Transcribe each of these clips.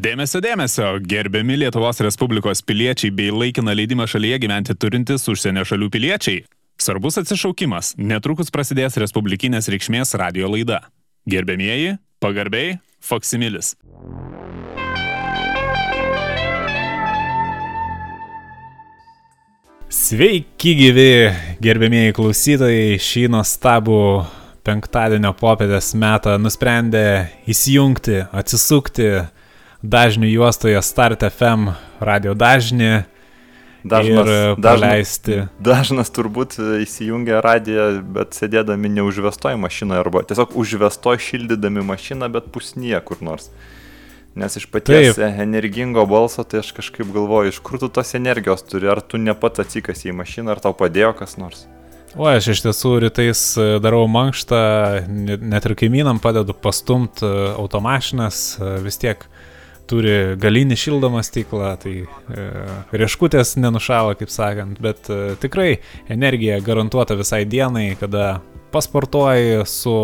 Dėmesio, dėmesio, gerbiami Lietuvos Respublikos piliečiai bei laikiną leidimą šalyje gyventi turintis užsienio šalių piliečiai. Svarbus atsišaukimas, netrukus prasidės Respublikinės reikšmės radio laida. Gerbėmieji, pagarbiai, Foksimilis. Sveiki gyvi, gerbėmieji klausytojai, šį nuostabų penktadienio popietės metą nusprendė įsijungti, atsisukti dažnių juostoje Start FM radio dažnį. Dažnas, paleisti. Dažnas, dažnas turbūt įsijungia radiją, bet sėdėdami neužvestoj mašinoje arba tiesiog užvestoj šildydami mašiną, bet pusnyje kur nors. Nes iš paties Taip. energingo balso, tai aš kažkaip galvoju, iš kur tu tos energijos turi, ar tu ne pats atsikasi į mašiną, ar tau padėjo kas nors. O aš iš tiesų rytais darau mankštą, net ir kaimynam padedu pastumti automašinas, vis tiek turi galinį šildomą stiklą, tai e, rieškutės nenušalo, kaip sakant, bet e, tikrai energija garantuota visai dienai, kada pasportuoji su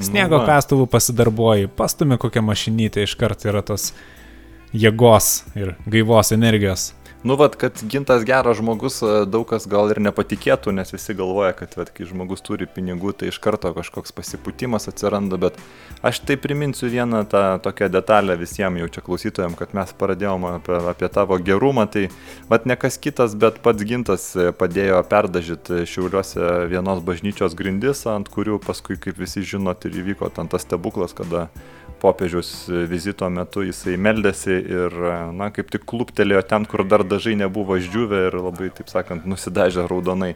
sniego nu, kastuvu pasidarbuoji, pastumi kokią mašinytę, iš karto yra tos jėgos ir gaivos energijos. Nu, vad, kad gintas geras žmogus, e, daug kas gal ir nepatikėtų, nes visi galvoja, kad, vad, kai žmogus turi pinigų, tai iš karto kažkoks pasiputimas atsiranda, bet aš tai priminsiu vieną tą tokią detalę visiems jau čia klausytojams, kad mes pradėjome apie, apie tavo gerumą, tai, vad, ne kas kitas, bet pats gintas e, padėjo perdažyti šiauliuose vienos bažnyčios grindis, ant kurių paskui, kaip visi žinot, ir įvyko ten tas stebuklas, kada popiežiaus vizito metu jisai meldėsi ir, na, kaip tik kluptelėjo ten, kur dar dažai nebuvo išdžiūvę ir labai, taip sakant, nusidažė raudonai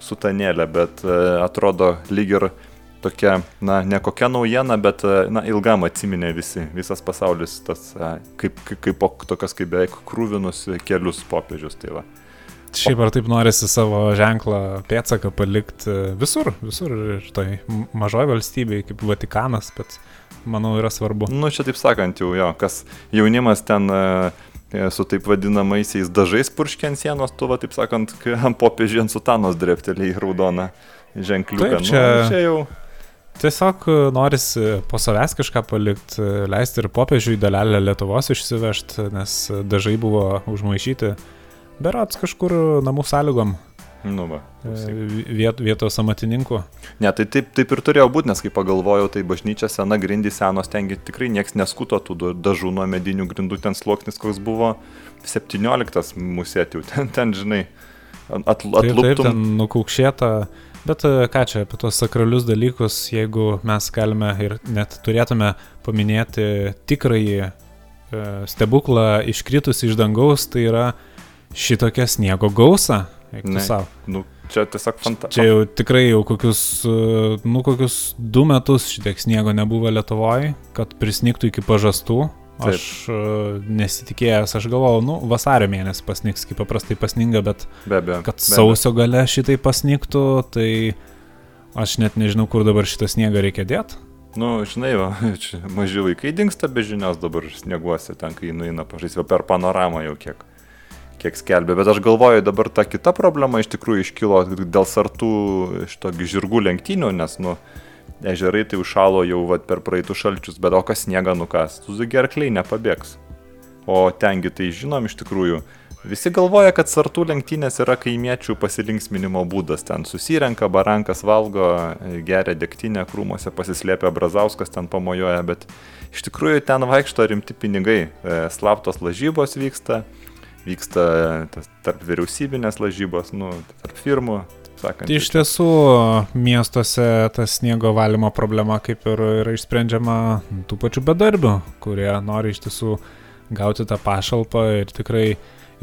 sutanėlę, bet e, atrodo lyg ir tokia, na, ne kokia naujiena, bet, e, na, ilgam atsiminė visi, visas pasaulis tas, e, kaip, kaip, kaip tokias kaip beveik krūvinus kelius popiežius. Tai va. Šiaip ar taip norisi savo ženklą, pėtsaką palikti visur, visur ir toj mažoji valstybė kaip Vatikanas, bet manau, yra svarbu. Nu, čia taip sakant, jau jo, kas jaunimas ten e, su taip vadinamaisiais dažais purškė ant sienos, tu, va, taip sakant, ant popiežių ant sutanos drepteliai raudoną ženkliuką. Taip, čia, nu, čia jau. Tiesiog e, norisi po savęs kažką palikti, e, leisti ir popiežiui dalelę Lietuvos išsivežti, nes dažai buvo užmaišyti. Berats kažkur namų sąlygom Nu, va. E, viet, vietos amatininkų. Ne, tai taip, taip ir turėjo būti, nes kai pagalvojau, tai bažnyčia sena, grindys senos, tengi tikrai nieks neskuto tų dažų nuo medinių grindų, ten sluoksnis koks buvo 17 musėtių, ten, ten žinai, atluptum. Taip, taip, ten nukaukšėta. Bet e, ką čia apie tos sakralius dalykus, jeigu mes galime ir net turėtume paminėti tikrąjį e, stebuklą iškritus iš dangaus, tai yra šitokia sniego gausa, savo. Nu, čia tiesiog fantastika. Čia jau tikrai jau kokius, e, nu, kokius du metus šitiek sniego nebuvo Lietuvoje, kad prisniktų iki pažastų. Taip. Aš uh, nesitikėjęs, aš galvojau, nu, vasario mėnesį pasniks, kaip paprastai pasninga, bet be abejo, kad be sausio gale šitai pasniktų, tai aš net nežinau, kur dabar šitą sniegą reikia dėti. Nu, žinai, va, maži vaikai dinksta be žinios dabar snieguose, ten kai nueina pažaisti, per panoramą jau kiek kiek skelbia. Bet aš galvoju, dabar ta kita problema iš tikrųjų iškilo dėl sartų šito žirgų lenktynių, nes, nu, ežerai tai užšalo jau vat, per praeitų šalčius, bet o kas sniega nukas, tu gerkliai nepabėgs. O tengi tai žinom iš tikrųjų. Visi galvoja, kad sartų lenktynės yra kaimiečių pasilinksminimo būdas. Ten susirenka, barankas valgo, geria degtinę, krūmose pasislėpia Brazauskas, ten pamojoja, bet iš tikrųjų ten vaikšto rimti pinigai. E, slaptos lažybos vyksta, vyksta tas tarp vyriausybinės lažybos, nu, tarp firmų. Sakant, tai iš tiesų miestuose ta sniego valymo problema kaip ir yra išsprendžiama tų pačių bedarbių, kurie nori iš tiesų gauti tą pašalpą ir tikrai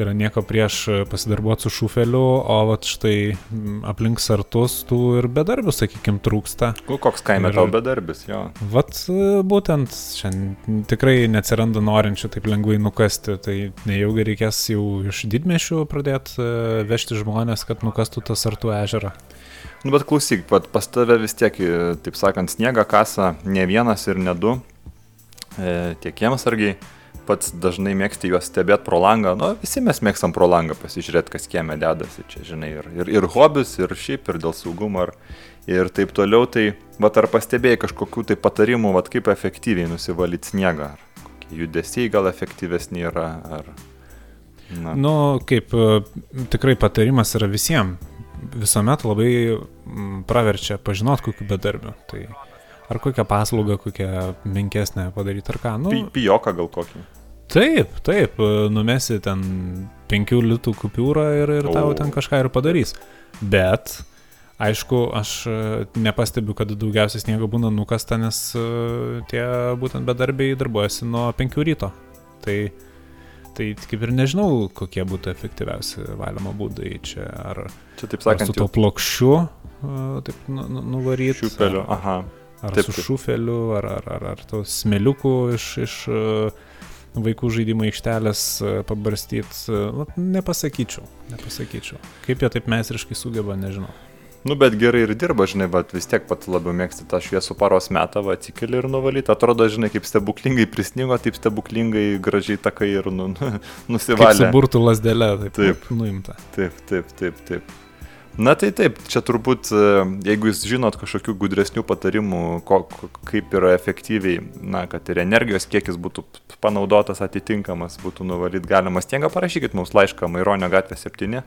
yra nieko prieš pasidarbuoti su šufeliu, o vat štai aplink sartus tų ir bedarbių, sakykime, trūksta. Koks kaime ir, tau bedarbis, jo. Vat būtent šiandien tikrai neatsiranda norinčių taip lengvai nukasti, tai nejaugi reikės jau iš didmešių pradėti e, vežti žmonės, kad nukastų tą sartų ežerą. Nu, bet klausyk, pat pas tave vis tiek, taip sakant, sniega kasa ne vienas ir ne du, e, tiek kiemsargiai pats dažnai mėgsti juos stebėti pro langą. Nu, visi mes mėgstam pro langą pasižiūrėti, kas kieme dedasi. Čia, žinai, ir, ir, ir hobis, ir šiaip, ir dėl saugumo, ir, ir taip toliau. Tai, va, ar pastebėjai kažkokių tai patarimų, va, kaip efektyviai nusivalyti sniegą? Ar kokie judesiai gal efektyvesni yra, ar... Na. Nu, kaip e, tikrai patarimas yra visiems. Visuomet labai praverčia pažinot kokiu bedarbiu. Tai ar kokią paslaugą, kokią menkesnę padaryti, ar ką. Nu, Pijoką gal kokį. Taip, taip, e, numesi ten 5 litų kupiūrą ir, ir tau ten kažką ir padarys. Bet, aišku, aš e, nepastebiu, kad daugiausiai sniego būna nukasta, nes tie būtent bedarbiai darbuojasi nuo 5 ryto. Tai Tai kaip ir nežinau, kokie būtų efektyviausi valymo būdai čia. Ar, čia taip sakant, ar su to plokščiu taip nu, nu, nuvaryti. Šupeliu, aha. Ar taip, su šufeliu, ar, ar, ar, ar to smeliuku iš, iš vaikų žaidimo aikštelės pabarstyti. Nepasakyčiau, nepasakyčiau. Kaip jie taip meistriškai sugeba, nežinau. Nu, bet gerai ir dirba, žinai, bet vis tiek pat labiau mėgsti tą šviesų paros metą, va, atsikeli ir nuvalyti. Atrodo, žinai, kaip stebuklingai prisnigo, taip stebuklingai gražiai takai ir nu, nu, nusivalė. Kaip burtų lasdelė, taip, taip nuimta. Taip, taip, taip, taip. Na tai taip, čia turbūt, e, jeigu jūs žinot kažkokių gudresnių patarimų, ko, kaip yra efektyviai, na, kad ir energijos kiekis būtų panaudotas atitinkamas, būtų nuvalyti galimas, tienga parašykit mums laišką Maironio gatvė 7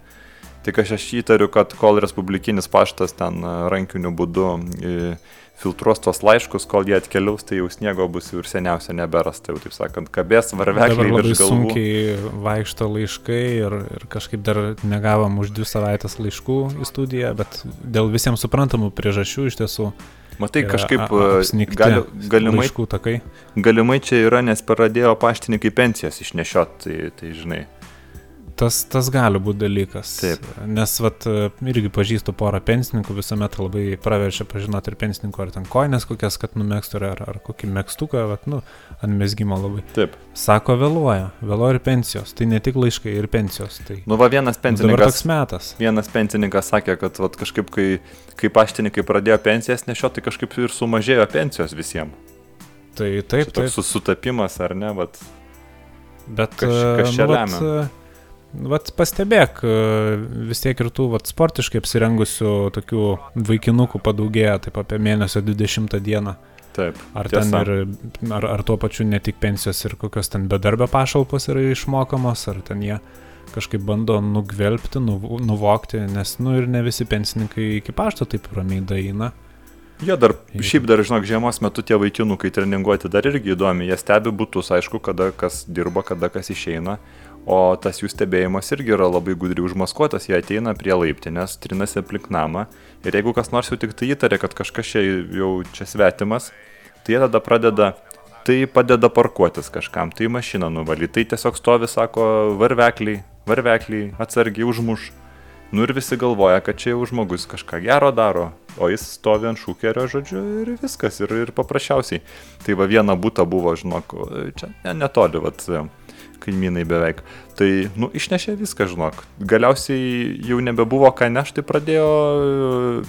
Tik aš aš įtariu, kad kol Respublikinis paštas ten e, rankiniu būdu e, filtruos tos laiškus, kol jie atkeliaus, tai jau sniego bus ir seniausia neberas, tai jau taip sakant, kabės varvekliai virš galvų. Sunkiai vaikšto laiškai ir, ir kažkaip dar negavom už dvi savaitės laiškų į studiją, bet dėl visiems suprantamų priežasčių iš tiesų. Matai, kažkaip e, gali, galimai, galimai čia yra, nes pradėjo paštininkai pensijas išnešiot, tai, tai žinai. Tas, tas gali būti dalykas. Taip. Nes, vat, irgi pažįstu porą pensininkų, visuomet labai praverčia pažinoti ir pensininkų, ar ten koinės kokias, kad numėgstų, ar, ar kokį mėgstuką, vat, nu, ant mėsgymo labai. Taip. Sako, vėluoja, vėluoja ir pensijos. Tai ne tik laiškai, ir pensijos. Tai... Nu, va, vienas pensininkas. Dabar toks metas. Vienas pensininkas sakė, kad vat, kažkaip, kai, kai paštininkai pradėjo pensijas nešioti, tai kažkaip ir sumažėjo pensijos visiems. Tai taip, taip. Sutapimas, ar ne, vat. Bet kas, kas čia nu, lemia? Vat, Vat pastebėk, e, vis tiek ir tų vat, sportiškai apsirengusių tokių vaikinukų padaugėja taip apie mėnesio 20 dieną. Taip. Ar tiesa. ten ir, ar, ar tuo pačiu ne tik pensijos ir kokios ten bedarbio pašalpos yra išmokamos, ar ten jie kažkaip bando nugvelbti, nuvokti, nes, nu ir ne visi pensininkai iki pašto taip ramiai daina. Jie dar, šiaip dar, žinok, žiemos metu tie vaikinukai treninguoti dar irgi įdomi, jie stebi būtus, aišku, kada kas dirba, kada kas išeina. O tas jų stebėjimas irgi yra labai gudriai užmaskuotas, jie ateina prie laiptinės, trinasi aplink namą ir jeigu kas nors jau tik tai įtarė, kad kažkas čia jau čia svetimas, tai jie tada pradeda, tai padeda parkuotis kažkam, tai mašiną nuvalyti, tai tiesiog stovi, sako, varvekliai, varvekliai, atsargiai užmuš. Nu ir visi galvoja, kad čia jau žmogus kažką gero daro, o jis stovi ant šūkerio, žodžiu, ir viskas, ir, ir paprasčiausiai. Tai va viena būta buvo, žinok, čia ne, netoli, vat, kaimynai beveik. Tai, nu, išnešė viską, žinok. Galiausiai jau nebebuvo ką nešti, pradėjo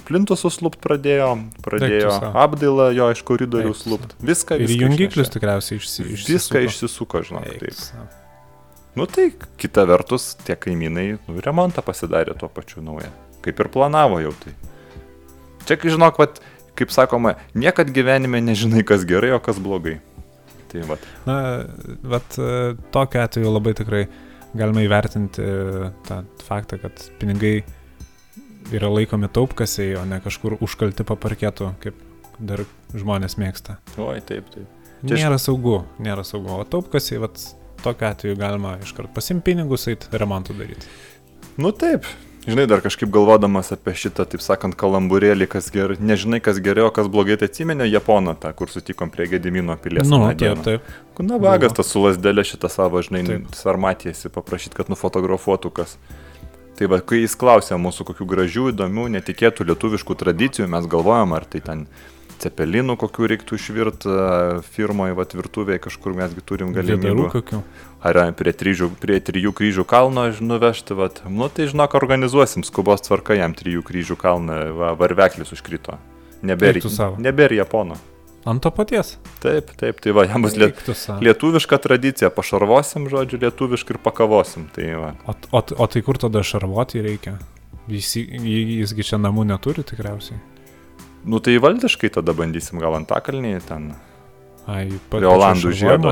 plintusus lupt, pradėjo, pradėjo apdailą jo iš koridorių slupt. Viską, viską. Ir jungiklius tikriausiai išsi, išsisuko. Viską išsisuko, žinok. Taip. Nu tai kita vertus, tie kaimynai nu, remontą pasidarė tuo pačiu naują. Kaip ir planavo jau tai. Čia, žinok, vat, kaip sakoma, niekad gyvenime nežinai, kas gerai, o kas blogai. Tai vat. Na, vat e, tokiu atveju labai tikrai galima įvertinti e, tą faktą, kad pinigai yra laikomi taupkasiai, o ne kažkur užkalti paparkėtų, kaip dar žmonės mėgsta. Oi, taip, taip. Čia nėra saugu, nėra saugu. O taupkasiai, vat tokiu atveju galima iškart pasimti pinigus, eiti remontų daryti. Nu taip, Žinai, dar kažkaip galvodamas apie šitą, taip sakant, kalambūrėlį, kas gerai, nežinai, kas geriau, kas blogai, tai atsimenė Japoną, tą, kur sutikom prie Gedimino pilies. Nu, taip, taip. Na, vagas tas su lasdelė šitą savo, žinai, sarmatėsi, paprašyti, kad nufotografuotų kas. Tai va, kai jis klausė mūsų kokių gražių, įdomių, netikėtų lietuviškų tradicijų, mes galvojam, ar tai ten cepelinų kokių reiktų išvirt firmoje, va, virtuvėje kažkur mesgi turim galimybę. Ar prie, tryžių, prie trijų kryžių kalno nuvežti, va, nu tai žinok, organizuosim skubos tvarka jam trijų kryžių kalną, va, varveklis užkrito. Nebėra nebėr Japono. Ant to paties. Taip, taip, tai va, jam bus liet, lietuviška tradicija, pašarvosim, žodžiu, lietuviškai ir pakavosim. Tai va. o, o, o tai kur tada šarvoti reikia? Jis, jisgi čia namų neturi tikriausiai. Nu tai valdiškai tada bandysim gal antakalnį ten. Ai, Prie Olandų žiedo.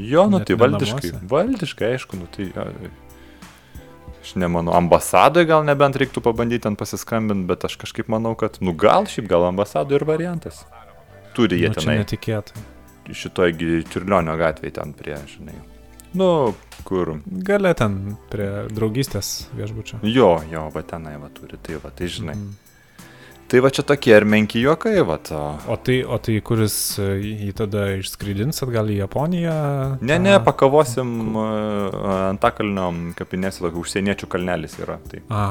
Jo, nu Net tai valdiškai. namuose. Valdiškai, aišku, nu tai... Aš nemanau, ambasadoje gal nebent reiktų pabandyti ten pasiskambinti, bet aš kažkaip manau, kad, nu gal šiaip gal ambasadoje ir variantas. Turi jie Nu, tenai, netikėtai. šitoj Čiurlionio gatvėje ten prie, žinai. Nu, kur. Gale ten prie draugystės viešbučio. Jo, jo, va tenai va turi, tai va, tai žinai. Mhm. Tai va čia tokie ir menki juokai, va. O tai, o tai kuris e, jį tada išskraidins atgal į Japoniją? Ne, ne, pakavosim ant takalnio kapinėse, tokio užsieniečių kalnelis yra. Tai, A,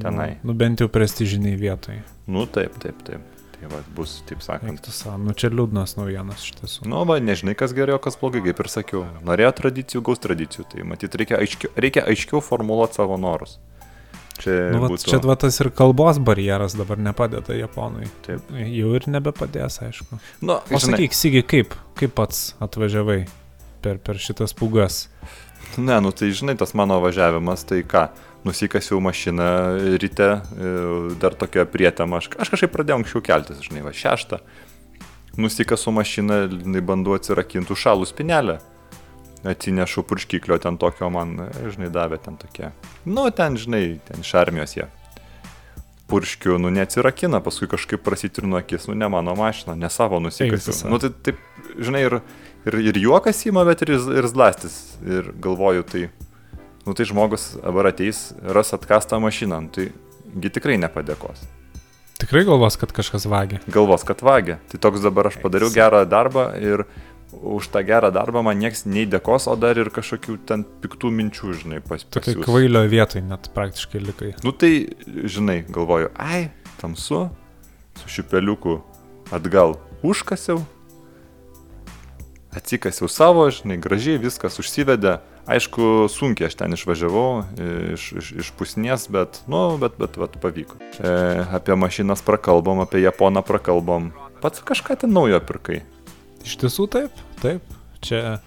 Tenai. Nu, nu bent jau prestižiniai vietai. nu taip, taip, taip. Tai va bus, taip sakant. Eiktų savo. Nu čia liūdnas naujienas iš tiesų. Nu, va, nežinai, kas geriau, kas blogai, kaip ir sakiau. Norėjo tradicijų, gaus tradicijų. Tai matyt, reikia aiškiau, reikia aiškiau formuluoti savo norus. Čia Nu, vat, būtų... čia va tas ir kalbos barjeras dabar nepadeda Japonui. Taip. Jau ir nebepadės, aišku. Nu, O sakyk, Sigi, kaip, kaip pats atvažiavai per, per šitas pugas? ne, nu tai žinai, tas mano važiavimas, tai ką, nusikasiau mašiną ryte, e, dar tokia prietema, aš, aš kažkaip pradėjau anksčiau keltis, žinai, va, šeštą. Nusikasiau mašiną, bandau atsirakinti šalų spinelę. Atsinešu purškiklio ten tokio man, žinai, davė ten tokie. Nu, ten, žinai, ten iš armijos jie. Purškiu, nu, neatsirakina, paskui kažkaip prasitrinu akis, nu, ne mano mašina, ne savo nusikasiu. Nu, tai taip, žinai, ir, ir, ir juokas įma, bet ir, ir zlastis. Ir galvoju, tai, nu, tai žmogus dabar ateis, ras atkastą mašiną, nu, tai gi tikrai nepadėkos. Tikrai galvos, kad kažkas vagia. Galvos, kad vagia. Tai toks dabar aš padariau gerą darbą ir už tą gerą darbą man nieks nei dėkos, o dar ir kažkokių ten piktų minčių, žinai, pas, Tokia pasiūs. kvailio vietoj net praktiškai likai. Nu tai, žinai, galvoju, ai, tamsu, su šipeliuku atgal užkasiau, atsikasiau savo, žinai, gražiai viskas užsivedė. Aišku, sunkiai aš ten išvažiavau iš, iš, iš pusnies, bet, nu, bet, bet, bet pavyko. E, apie mašinas prakalbom, apie Japoną prakalbom. Pats kažką ten naujo pirkai. Iš tiesų taip, taip. Čia.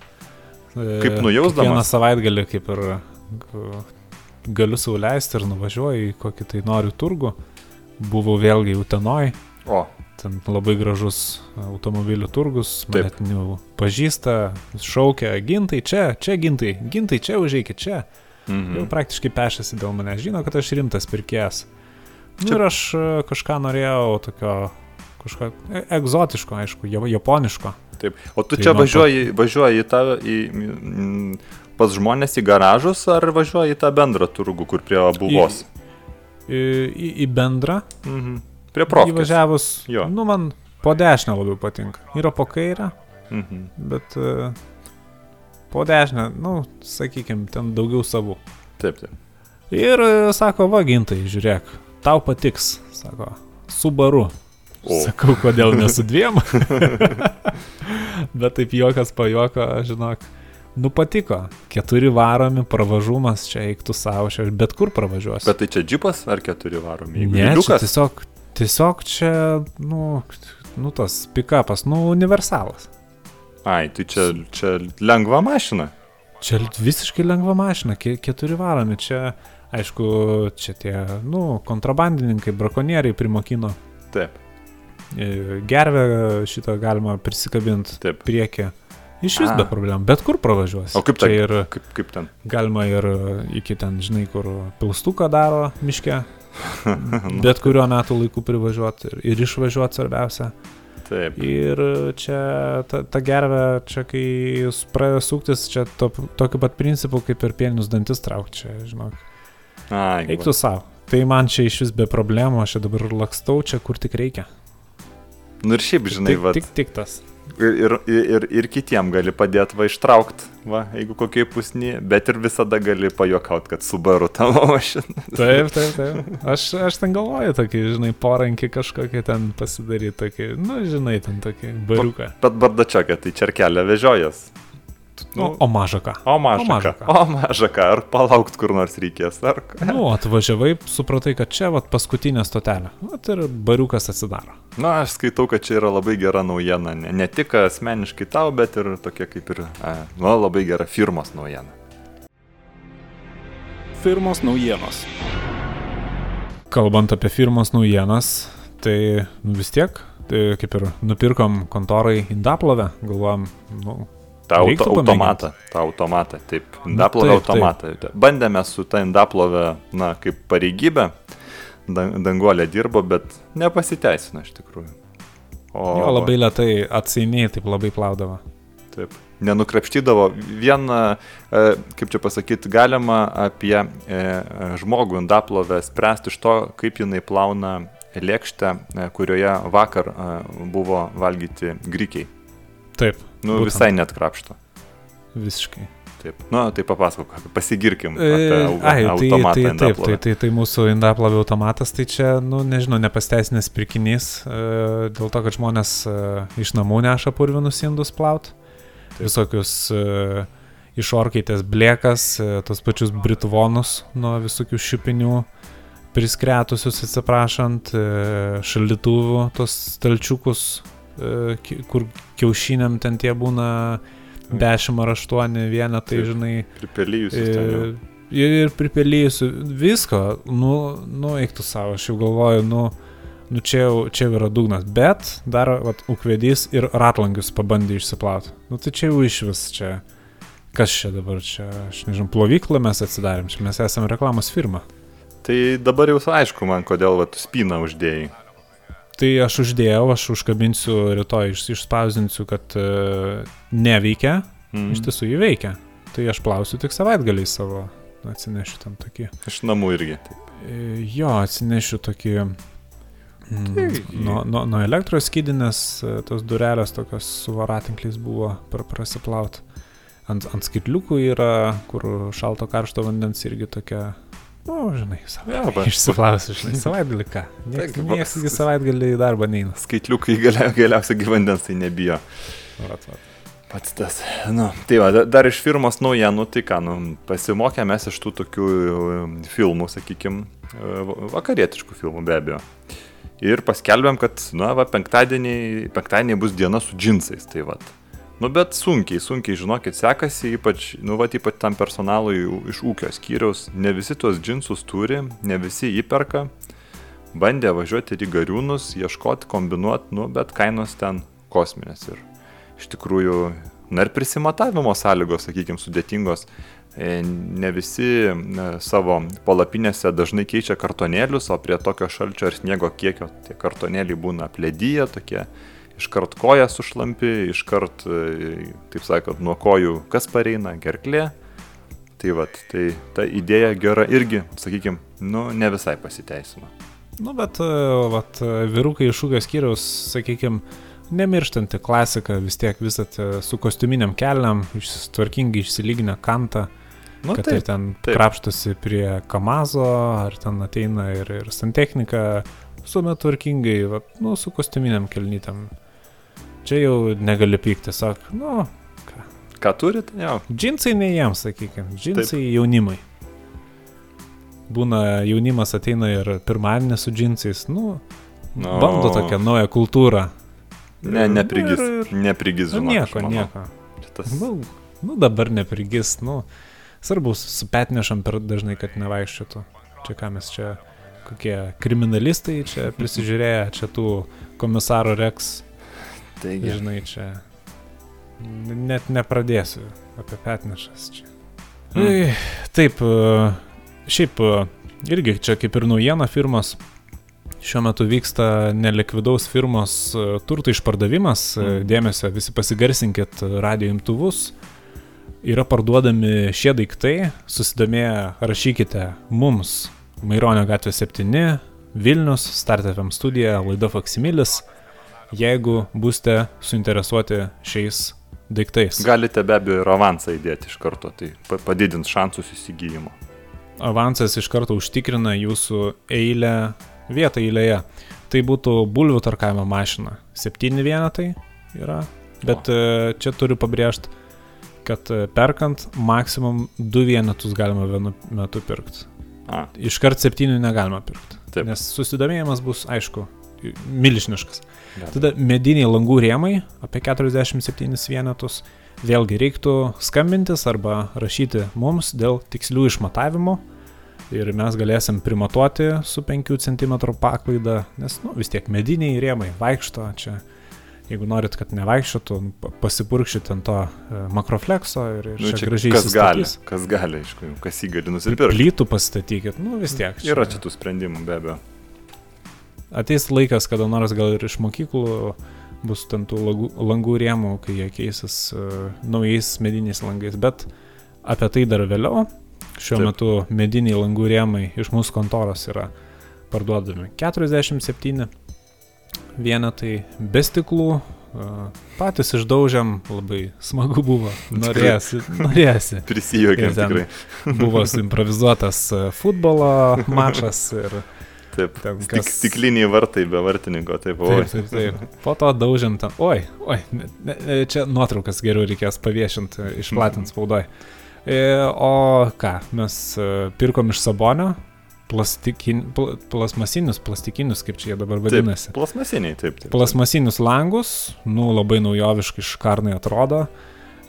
e, Kaip nujausdamas? Vieną savaitgalį kaip ir galiu sauliaisti ir nuvažiuoju į kokį tai noriu turgų. Buvau vėlgi Utenoj, O, ten labai gražus automobilių turgus, ten jau pažįsta, šaukia, gintai čia, čia gintai, gintai čia užeikit čia. mhm. Jau praktiškai pešasi dėl manęs, žino, kad aš rimtas pirkėjas. Nu, Čia- ir aš e, kažką norėjau tokio, kažko e- egzotiško, aišku, ja- japoniško. Taip. O tu Tai čia važiuoji, važiuoji į tą, į, mm, pas žmonės į garažus ar važiuoji į tą bendrą turgų, kur prie buvos? Į, į, į bendrą. Mhm. Prie profkės. Įvažiavus. Jo. Nu, man po dešinę labiau patinka. Yra po kairę, Mhm. bet e, po dešinę, nu, sakykime, ten daugiau savų. Taip, taip. Ir e, sako, va, gintai, žiūrėk, tau patiks, sako, Subaru. O. Sakau, kodėl ne su dviem. Bet taip juokas pajoko, žinok. Nu patiko. Keturi varomi, pravažumas, čia eiktų savo, aš bet kur pravažiuosiu. Bet tai čia džipas ar keturi varomi? Jeigu ne, liukas, tiesiog, tiesiog čia, nu, nu tas pikapas, nu, universalas. ai, tai čia, čia lengva mašina. Čia visiškai lengva mašina, ke- keturi varomi, čia, aišku, čia tie, nu, kontrabandininkai, brakonieriai primokino. Taip, Gervę šitą galima prisikabinti priekį. Iš vis A. be problemų, bet kur pravažiuosi. O kaip čia ir Kaip, kaip ten? galima ir iki ten, žinai, kur pilstuką daro miške, bet kuriuo metu laiku privažiuoti ir, ir išvažiuoti svarbiausia. Taip. Ir čia ta, ta gervė, čia kai jūs pradeda suktis, čia to, tokiu pat principu kaip ir pienius dantis traukti, čia, žinok. Ai, Eiktų savo. Tai man čia iš vis be problemų, aš čia dabar lakstau čia, kur tik reikia. Nu ir šiaip, žinai, tik, va. tik, tik tas. Ir, ir, ir, ir kitiem gali padėti va ištraukti, va, jeigu kokie pusni, bet ir visada gali pajokauti, kad subaru tavo mašina. Taip, taip, taip. Aš, aš ten galvoju tokį, žinai, porankį kažkokį ten pasidaryti, tokį, nu, žinai, ten tokį bariuką. Bet bardačiaką, tai čerkelę vežiojas. Nu, o o maža o maža ką. ką. O maža ką, ar palaukt kur nors reikės, ar. Nu, atvažiavai, supratai, kad čia vat paskutinė stotelė. Vat ir bariukas atsidaro. Na, aš skaitau, kad čia yra labai gera naujiena. Ne, ne tik asmeniškai tau, bet ir tokia kaip ir, a, nu, labai gera firmos naujiena. Firmos naujienos. Kalbant apie firmos naujienas, tai nu, vis tiek e, kaip ir nupirkom kontorai Indaplovę, galvojom, nu, tą auto, automatą, tą automatą, taip, indaplovę taip, automatą. Bandėme su tą indaplovę, na, kaip pareigybę, Dan- danguolė dirbo, bet nepasiteisino iš tikrųjų. O jo labai lietai atsainiai taip labai plaudavo. Taip. Nenukrapštydavo vieną, e, kaip čia pasakyti, galima apie e, žmogų indaplovę spręsti iš to, kaip jinai plauna lėkštę, e, kurioje vakar buvo valgyti grikiai. Taip. Nu, būtent. visai net krapšto. Visiškai. Taip. Nu, tai papasakok, pasigirkim. E, ai, tai, automatą tai, taip, tai, tai, tai mūsų indaplovė automatas, tai čia, nu, nežinau, nepasteisinęs pirkinys, e, dėl to, kad žmonės e, iš namų neša purvinus indus plaut, visokius e, iš orkaitės blėkas, tos pačius britvonus nuo visokių šipinių priskretusius, atsiprašant, šaldytuvų, tos stalčiukus, kur kiaušiniam ten tie būna 10 ar 8 vienetai, žinai, Pripelyjusius jau. Ir, ir pripelysiu visko, nu, nu, eiktų savo, aš jau galvoju, nu, nu čia, jau, čia jau yra dugnas, bet dar, vat, ukvedys ir ratlangius pabandė išsiplauti. Nu, tai čia jau iš vis čia, kas čia dabar čia, aš nežinau, plovyklą mes atsidarėm, čia mes esame reklamos firma. Tai dabar jau aišku man, kodėl vat, spyną uždėjai. Tai aš uždėjau, aš užkabinsiu rytoj, iš, išspausinsiu, kad uh, neveikia, Mm. iš tiesų įveikia. Tai aš plausiu tik savaitgaliai savo, atsinešiu tam tokį. Iš namų irgi. Taip. E, Jo, atsinešiu tokį mm, Tai- nuo, nuo, nuo elektros skydinės, e, tos durelės tokios su varatinkliais buvo pra, prasiplaut. Ant, ant skaitliukų yra, kur šalto karšto vandens irgi tokia, nu, žinai, savaitgalį. va. Išsiplausiu, žinai, savaitgalį ką. Niekas iki savaitgalį į darbą neina. Skaitliukai galia, galiausiai gyvendens tai nebijo. Vat, vat. Pats tas. Nu, tai va, da- dar iš firmos naujienų, tai ką, nu, pasimokė mes iš tų tokių um, filmų, sakykime, vakarietiškų filmų be abejo. Ir paskelbėm, kad, na, va, penktadienį, penktadienį bus diena su džinsais, tai va. Nu, bet sunkiai, sunkiai, žinokit, sekasi, ypač, nu, va, ypač tam personalui iš ūkio skyriaus. Ne visi tuos džinsus turi, ne visi įperka. Bandė važiuoti ir į gariūnus, ieškoti, kombinuoti, nu, bet kainos ten kosminės. Ir iš tikrųjų, na ir prisimatavimo sąlygos, sakykime, sudėtingos. E, Ne visi e, savo palapinėse dažnai keičia kartonėlius, o prie tokio šalčio ar sniego kiekio tie kartonėliai būna plėdyje, tokie iškart koja sušlampi, iškart, e, taip sakant, nuo kojų kas pareina, gerklė. Tai vad, tai ta idėja gera irgi, sakykime, nu, ne visai pasiteisino. Nu, bet, e, vat, e, vyrukai iš ūkio skyriaus, sakykime, nemirštanti klasika, vis tiek visat e, su kostiuminiam kelniam, tvarkingai išsilyginę kantą, Nu, kad ir taip, ten taip. krapštosi prie Kamazo, ar ten ateina ir, ir santechnika, visuomet tvarkingai, vat, nu, su kostiuminiam kelnytam. Čia jau negali pykti, tiesiog, nu, ką turit, jo. džinsai ne jiems, sakykime, džinsai jaunimai. Būna jaunimas ateina ir pirmadienį su džinsais, nu, Nu. bando tokią naują kultūrą. Ne, neprigis. Ir- ir- Neprigis, žinok. nieko, nieko. Tas... Nu, nu, dabar neprigis, nu, svarbu, su petnešam per dažnai, kad nevaikščiotų. Čia ką mes čia, kokie kriminalistai čia prisižiūrėję, čia tų komisaro Rex, Taigi, žinai, čia net nepradėsiu apie petnešas čia. Mm. Mm. Taip, e, šiaip e, irgi čia kaip ir naujiena firmos. Šiuo metu vyksta nelikvidaus firmos e, turto išpardavimas. Mm. Mm. Dėmesio, visi pasigarsinkit radio imtuvus. Yra parduodami šie daiktai. Susidomėję rašykite mums Maironio gatvė 7, Vilnius, Start FM studija, laida Faksimilis, jeigu būsite suinteresuoti šiais daiktais. galite be abejo ir avansą įdėti iš karto, tai pa- padidins šansus įsigijimo. avansas iš karto užtikrina jūsų eilę vietą eilėje. Tai būtų bulvių tarkavimo mašina. Septyni vienetai yra, bet o. čia turiu pabrėžti, kad e, perkant maksimum du vienetus galima vienu metu pirkti. Iškart septynių negalima pirkti. Taip. Nes susidomėjimas bus, aišku, milžiniškas. abejo. Tada mediniai langų rėmai apie 47 vienetus. Vėlgi reiktų skambintis arba rašyti mums dėl tikslių išmatavimų. ir mes galėsim primatuoti su 5 cm paklaida, nes nu, vis tiek mediniai rėmai vaikšto čia. Jeigu norit, kad nevaikščiotų, pasipurkšit ant to e, makroflekso ir, ir Nu, čia čia gražiai kas gali, įsistatys. kas gali, aišku, kas jį gali Ir nusipirkti. Plytų pastatykit, nu vis tiek. Yra čia tų sprendimų, be abejo. Ateis laikas, kada nors gal ir iš mokyklų bus ten tų langų, langų rėmų, kai jie keisis uh, naujais mediniais langais, bet apie tai dar vėliau. Šiuo Taip. Metu mediniai langų rėmai iš mūsų kontoros yra parduodami 47 vienetai be stiklų. Uh, patys išdaužiam, labai smagu buvo, norėsi, norėsi. Ten- tikrai. Buvo suimprovizuotas uh, futbolo mačas ir Taip. ten Tik, kas... stikliniai vartai be vartininko, taip, oi. Taip, taip, taip. Po to daužiam ten. Oi, oi, ne, ne, čia nuotraukas geriau reikės paviešinti, išplatinti spaudoj. E, o ką, mes e, pirkom iš Sabonio plastikin, pl, plasmasinius, plastikinius, kaip čia jie dabar vadinasi. Plasmasiniai, taip, taip. Plasmasinius langus, nu labai naujoviškai škarnai atrodo.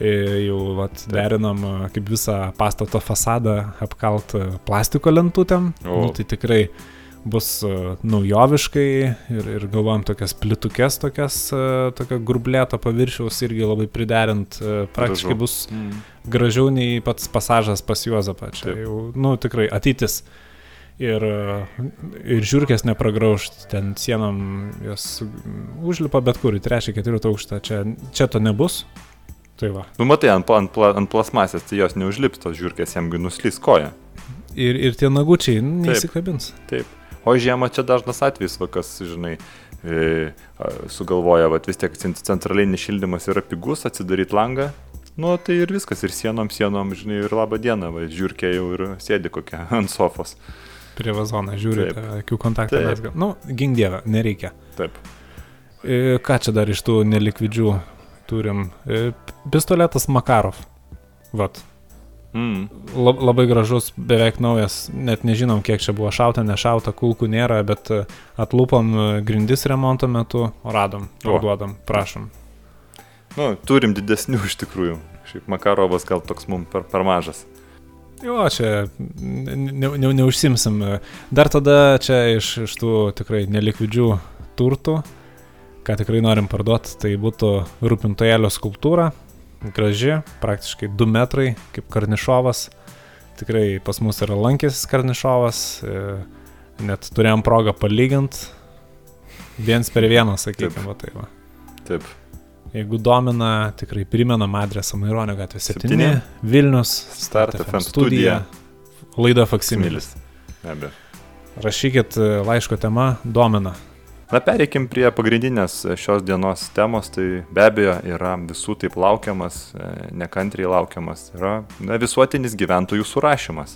E, jau vat, Taip. derinam e, kaip visą pastato fasadą apkalt e, plastiko lentutėm. O. Nu, tai tikrai bus e, naujoviškai ir, ir galvojam tokias plitukes, tokias, e, tokio grublėto paviršiaus irgi labai priderint. e, Praktiškai Gražu. bus Mm. gražiau nei pats pasažas pas Juozapą. Čia Taip. jau, nu, tikrai ateitis. Ir, ir žiūrkės nepragraužt, ten sienom jos užlipa bet kur, į trečią, ketvirtą aukštą, čia, čia to nebus. Tai va. Nu, matai, ant, ant, ant plasmasės tai jos neužlips tos žiūrkės, jam nuslys koja. Ir, ir tie nagučiai neįsikabins. Taip. O žiemą čia dažnas atvejis, va, kas, žinai, e, sugalvoja, va, vis tiek cent- centralinis šildymas yra pigus, atsidaryti langą. Nu, tai ir viskas, ir sienom, sienom, žinai, ir laba diena, va, žiūrkė jau ir sėdi kokia ant sofos. Prie vazoną žiūri, akių kontaktą gal. Nu, gink dievę, nereikia. Taip. E, ką čia dar iš tų nelikvidžių turim? E, pistoletas Makarov. Vat. Mm. Lab, labai gražus, beveik naujas, net nežinom, kiek čia buvo šauta, nešauta, kulkų nėra, bet e, atlūpom e, grindis remonto metu, radom, O. parduodam, prašom. Nu, turim didesnių iš tikrųjų. Šiaip Makarovas gal toks mums per, per mažas. Jo, čia ne, ne, ne, neužsimsim. Dar tada čia iš, iš tų tikrai nelikvidžių turtų, ką tikrai norim parduoti, tai būtų rūpintojėlio skulptūra. Graži, praktiškai 2 metrai, kaip Karnišovas. Tikrai pas mus yra lankęsis Karnišovas. e, Net turėjom progą palyginti. Viens per vieną, sakykime, va tai va. Taip. Jeigu domina, tikrai primenam adresą Maironio gatvė 7, Septyni. Vilnius, Start FM studija. laida Faksimilis. Be abejo. Rašykit e, laiško tema, domina. Na, pereikim prie pagrindinės šios dienos temos, tai be abejo yra visų taip laukiamas, e, nekantriai laukiamas, yra na, visuotinis gyventojų surašymas.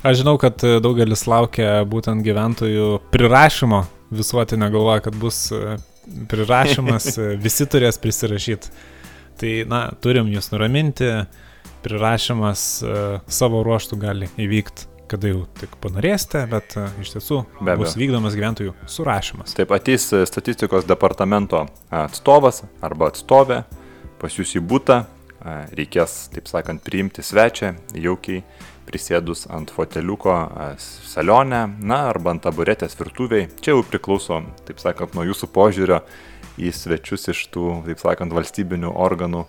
Aš žinau, kad daugelis laukia būtent gyventojų prirašymo. Visuotinio, galvoja, kad bus e, prirašymas, e, visi turės prisirašyti. Tai, na, turim jūs nuraminti, prirašymas savo ruoštų gali įvykti, kada jau tik panorėsite, bet e, iš tiesų Be bus vykdomas gyventojų surašymas. Taip ateis e, statistikos departamento atstovas arba atstovė pas jūs į būtą, e, reikės, taip sakant, priimti svečią, jaukiai prisėdus ant foteliuko e, salone, na, arba ant taburetės virtuviai. Čia jau priklauso, taip sakant, nuo jūsų požiūrio į svečius iš tų, taip sakant, valstybinių organų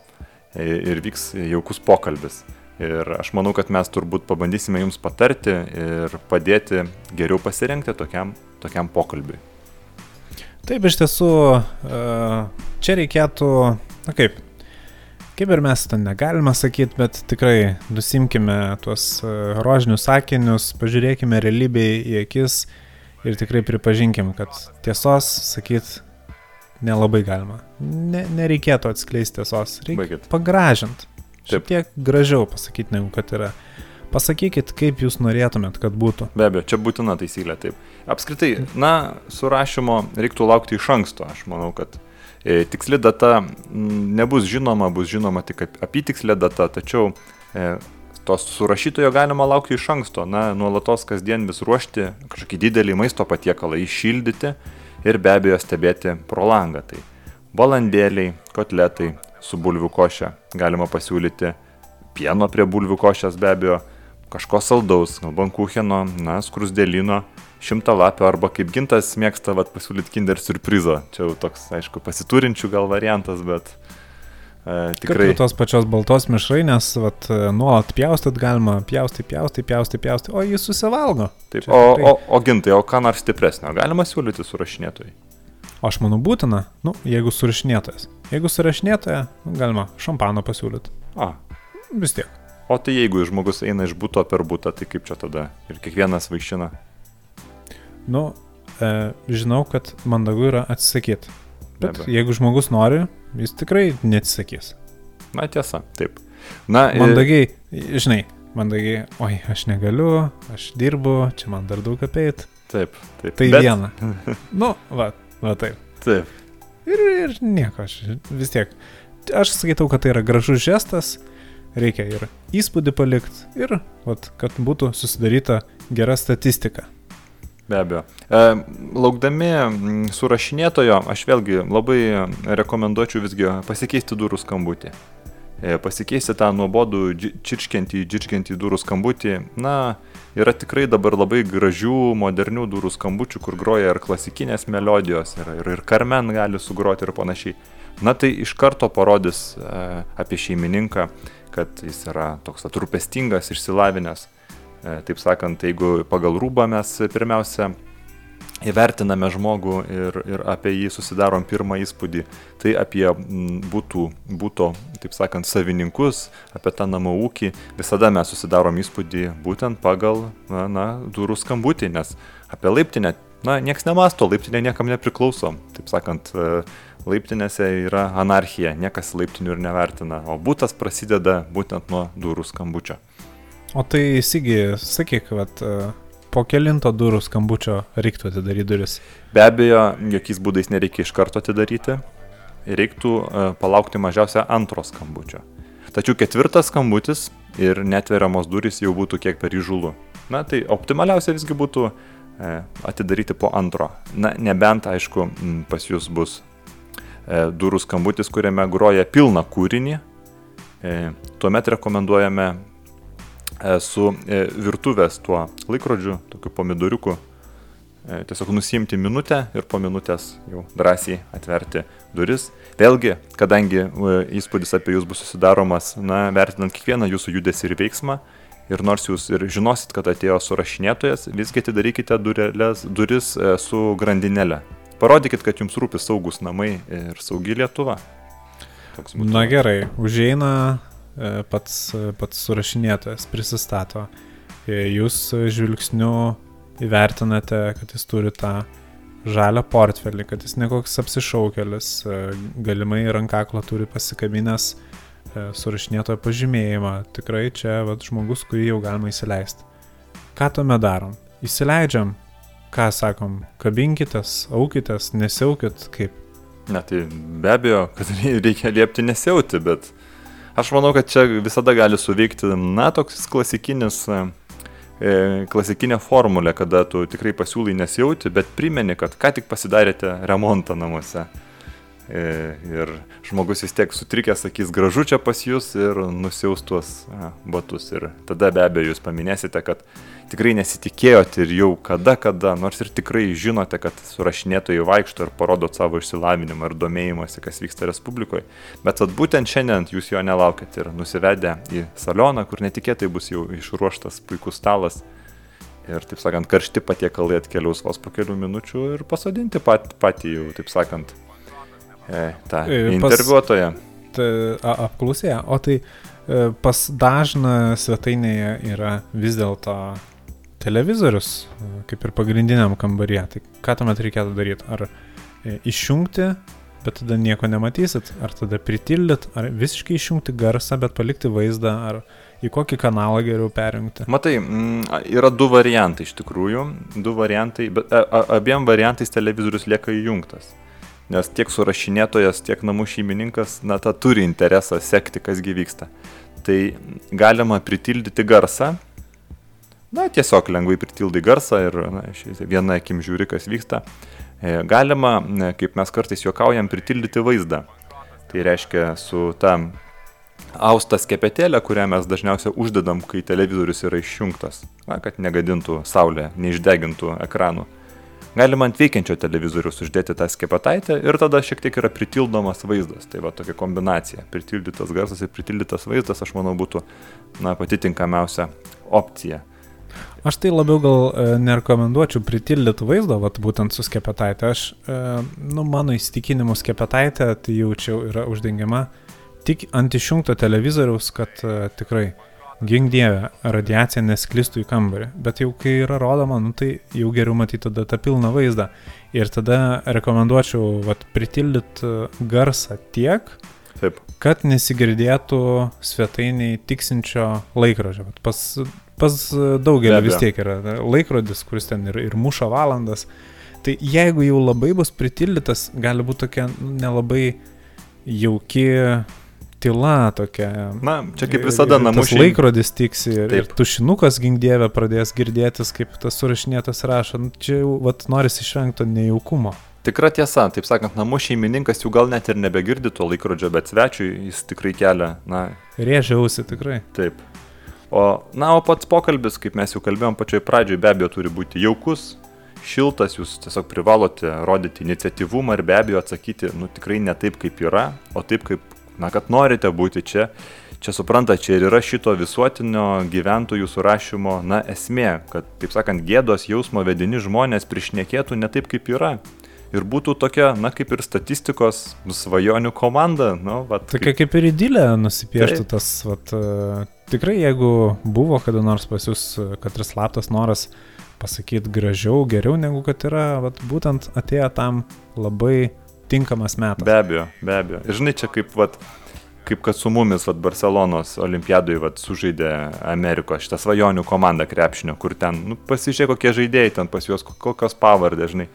e, ir vyks jaukus pokalbis. Ir aš manau, kad mes turbūt pabandysime jums patarti ir padėti geriau pasirengti tokiam, tokiam pokalbiui. Taip, iš tiesų, e, čia reikėtų, na kaip, kaip ir mes to negalime sakyti, bet tikrai nusimkime tuos e, rožinius sakinius, pažiūrėkime realybėje į akis ir tikrai pripažinkim, kad tiesos sakyti nelabai galima. Ne, nereikėtų atskleisti tiesos, reikia pagražinti. Šiek tiek gražiau pasakyti, negu kad yra. Pasakykit, kaip jūs norėtumėt, kad būtų. Be abejo, čia būtina taisyklė, taip. Apskritai, na, surašymo reiktų laukti iš anksto, aš manau, kad e, tiksli data nebus žinoma, bus žinoma tik ap- apytikslė data, tačiau e, tos surašytojo galima laukti iš anksto, na, nuolatos kasdien vis ruošti kažkokį didelį maisto patiekalą, iššildyti ir be abejo stebėti pro langą. Tai balandėliai, kotletai su bulvių koše galima pasiūlyti, pieno prie bulvių košės be abejo, kažko saldaus, gal bankucheno, na, skrusdėlino, šimtą lapio arba kaip gintas mėgsta vat, pasiūlyti kinder surprizo. Čia jau toks, aišku, pasiturinčių gal variantas, bet e, tikrai. Kaip tos pačios baltos mišrainės, vat, nuolat pjaustyt galima, pjausti, pjausti, pjausti, pjausti, o jis susivalgo. Taip, o, o, o gintai, o ką nors stipresnio galima siūlyti surašinėtojai? O aš manau būtina, nu, jeigu surašinėtojas. Jeigu surašinėtoja, nu, galima šampano pasiūlyti. A. Vis tiek. O tai jeigu žmogus eina iš būto per būtą, tai kaip čia tada? Ir kiekvienas vaišina. Nu, e, žinau, kad mandagu yra atsisakyti. Bet Be abejo. jeigu žmogus nori, jis tikrai neatsisakys. Na tiesa, taip. Na, e, Mandagiai, žinai, mandagiai, oi, aš negaliu, aš dirbu, čia man dar daug apeit. Taip, taip. Tai Bet... viena. Nu, va, va taip. Taip. Ir, ir nieko, aš vis tiek. Aš skaitau, kad tai yra gražus žestas, reikia ir įspūdį palikti, ir vat, kad būtų susidaryta gera statistika. Be abejo. E, laukdami mm, surašinėtojo, aš vėlgi labai rekomenduočiau visgi pasikeisti durų skambutį. E, pasikeisti tą nuobodų čirškiantį, džirškiantį durų skambutį. Na, yra tikrai dabar labai gražių, modernių durų skambučių, kur groja ir klasikinės melodijos, ir, ir, ir karmen gali sugroti ir panašiai. Na, tai iš karto parodys e, apie šeimininką, kad jis yra toks atrūpestingas, išsilavinęs. E, Taip sakant, jeigu pagal rūbą mes pirmiausia įvertiname žmogų ir, ir apie jį susidarom pirmą įspūdį, tai apie būtų, būto, taip sakant, savininkus, apie tą namų ūkį, visada mes susidarom įspūdį būtent pagal, na, na durų skambutį, nes apie laiptinę, na, nieks nemasto, laiptinė niekam nepriklauso. Taip sakant, e, laiptinėse yra anarchija, niekas laiptinių ir nevertina, o būtas prasideda būtent nuo durų skambučio. O tai Sigi, sakyk, vat, e, po kelinto durų skambučio reiktų atidaryti duris. Be abejo, jokiais būdais nereikia iš karto atidaryti, reiktų e, palaukti mažiausia antro skambučio. Tačiau ketvirtas skambutis ir netveriamos durys jau būtų kiek per įžulų. Na tai optimaliausia visgi būtų e, atidaryti po antro. Na nebent, aišku, pas jūs bus e, durų skambutis, kuriame groja pilną kūrinį. Tuomet rekomenduojame su e, virtuvės tuo laikrodžiu, tokiu pomidoriuku, e, tiesiog nusimti minutę ir po minutės jau drąsiai atverti duris. Vėlgi, kadangi e, įspūdis apie jūs bus susidaromas, na, vertinant kiekvieną jūsų judesį ir veiksmą, ir nors jūs ir žinosit, kad atėjo surašinėtojas, visgi atidarykite durelės, duris e, su grandinėle. Parodykit, kad jums rūpi saugus namai ir saugi Lietuva. Na gerai, užeina e, pats, e, pats surašinėtojas, prisistato. E, Jūs e, žvilgsniu įvertinate, kad jis turi tą žalią portfelį, kad jis ne koks apsišaukėlis, e, galimai rankaklą turi pasikabinęs e, surašinėtojo pažymėjimą. Tikrai čia vat, žmogus, kurį jau galima įsileisti. Ką tuomet darom? Įsileidžiam, ką sakom, kabinkitės, aukitės, nesiaukit, kaip. Ne, tai be abejo, kad reikia liepti nesiauti, bet aš manau, kad čia visada gali suveikti, na, toks klasikinis, e, klasikinė formulė, kada tu tikrai pasiūlai nesiauti, bet primeni, kad ką tik pasidarėte remontą namuose. E, ir žmogus vis tiek sutrikęs sakys gražu čia pas jūs ir nusiaus tuos batus. Ir tada be abejo jūs paminėsite, kad tikrai nesitikėjote ir jau kada kada, nors ir tikrai žinote, kad surašinėtojai vaikšto ir parodot savo išsilavinimą ir domėjimąsi, kas vyksta Respublikoje. Bet vat būtent šiandien jūs jo nelaukit ir nusivedę į salioną, kur netikėtai bus jau išruoštas puikus stalas. Ir, taip sakant, karšti patiekalai atkeliaus vos po kelių minučių ir pasodinti pat, patį jau, taip sakant, tą E, interviuotoją. Ta, a, apklausėja, o tai e, pas dažną svetainėje yra vis dėlto televizorius, e, kaip ir pagrindiniam kambaryje. Tai ką tuomet reikėtų daryti? Ar e, išjungti, bet tada nieko nematysit, ar tada pritildyt, ar visiškai išjungti garsą, bet palikti vaizdą, ar į kokį kanalą geriau perjungti. Matai, yra du variantai iš tikrųjų, du variantai, bet abiem variantais televizorius lieka įjungtas. Nes tiek surašinėtojas, tiek namų šeimininkas, na, ta turi interesą sekti, kasgi vyksta. Tai galima pritildyti garsą, na, tiesiog lengvai pritildai garsą ir na, viena akim žiūri, kas vyksta. E, Galima, ne, kaip mes kartais juokaujam, pritildyti vaizdą. Tai reiškia su tam austą skepetėlę, kurią mes dažniausiai uždedam, kai televizorius yra išjungtas, na, kad negadintų saulė, neišdegintų ekranų. Galima ant veikiančio televizoriaus uždėti tą skepetaitę ir tada šiek tiek yra pritildomas vaizdas. Tai va tokia kombinacija. Pritildytas garsas ir pritildytas vaizdas, aš manau, būtų na, pati tinkamiausia opcija. Aš tai labiau gal e, nerekomenduočiau pritildyti vaizdo, vat, būtent su skepetaitė. Aš, e, nu, mano įsitikinimu skepetaitė, tai jaučiau, yra uždengiama tik ant išjungto televizoriaus, kad e, tikrai gink dievę, radiacija nesklistų į kambarį. Bet jau kai yra rodoma, nu, tai jau geriau matyti tada tą pilną vaizdą. Ir tada rekomenduočiau vat, pritildyti garsą tiek, Taip. kad nesigirdėtų svetainiai tiksinčio laikrodžio. Vat Pas, pas daugelį vis tiek yra laikrodis, kuris ten ir, ir muša valandas. Tai jeigu jau labai bus pritildytas, gali būti tokia nu, nelabai jauki tyla tokia. Na, čia kaip visada namų šeimai. Laikrodis tiksi ir, Taip. ir tušinukas gingdėvė pradės girdėtis, kaip tas surašinėtas rašo. Nu, čia jau, vat, norisi išvengti nejaukumo. Tikra tiesa, taip sakant, namų šeimininkas jau gal net ir nebegirdi to laikrodžio, bet svečiui jis tikrai kelia, na. Rėžiausi tikrai. Taip. O, na, o pats pokalbis, kaip mes jau kalbėjom pačioj pradžioj, be abejo turi būti jaukus, šiltas, jūs tiesiog privalote rodyti iniciatyvumą ir be abejo atsakyti, nu tikrai ne taip, kaip yra, o taip, kaip, na, kad norite būti čia. Čia supranta, čia ir yra šito visuotinio gyventojų surašymo, na, esmė, kad, taip sakant, gėdos jausmo vedini žmonės priešnekėtų ne taip, kaip yra ir būtų tokia, na, kaip ir statistikos svajonių komanda. Nu, vat, tokia kaip, kaip ir idylė nusipieštų tas, vat, uh, tikrai jeigu buvo kada nors pas jūs, kad ir slaptas noras pasakyti gražiau, geriau negu kad yra, vat, būtent atėjo tam labai tinkamas metas. Be abejo, be abejo. Ir žinai, čia kaip, vat, kaip kad su mumis vat, Barcelonos olimpiadui vat, sužaidė Amerikos šitą svajonių komandą krepšinio, kur ten, nu, pasižiūrėk, kokie žaidėjai ten pas juos, kokios pavardės, žinai.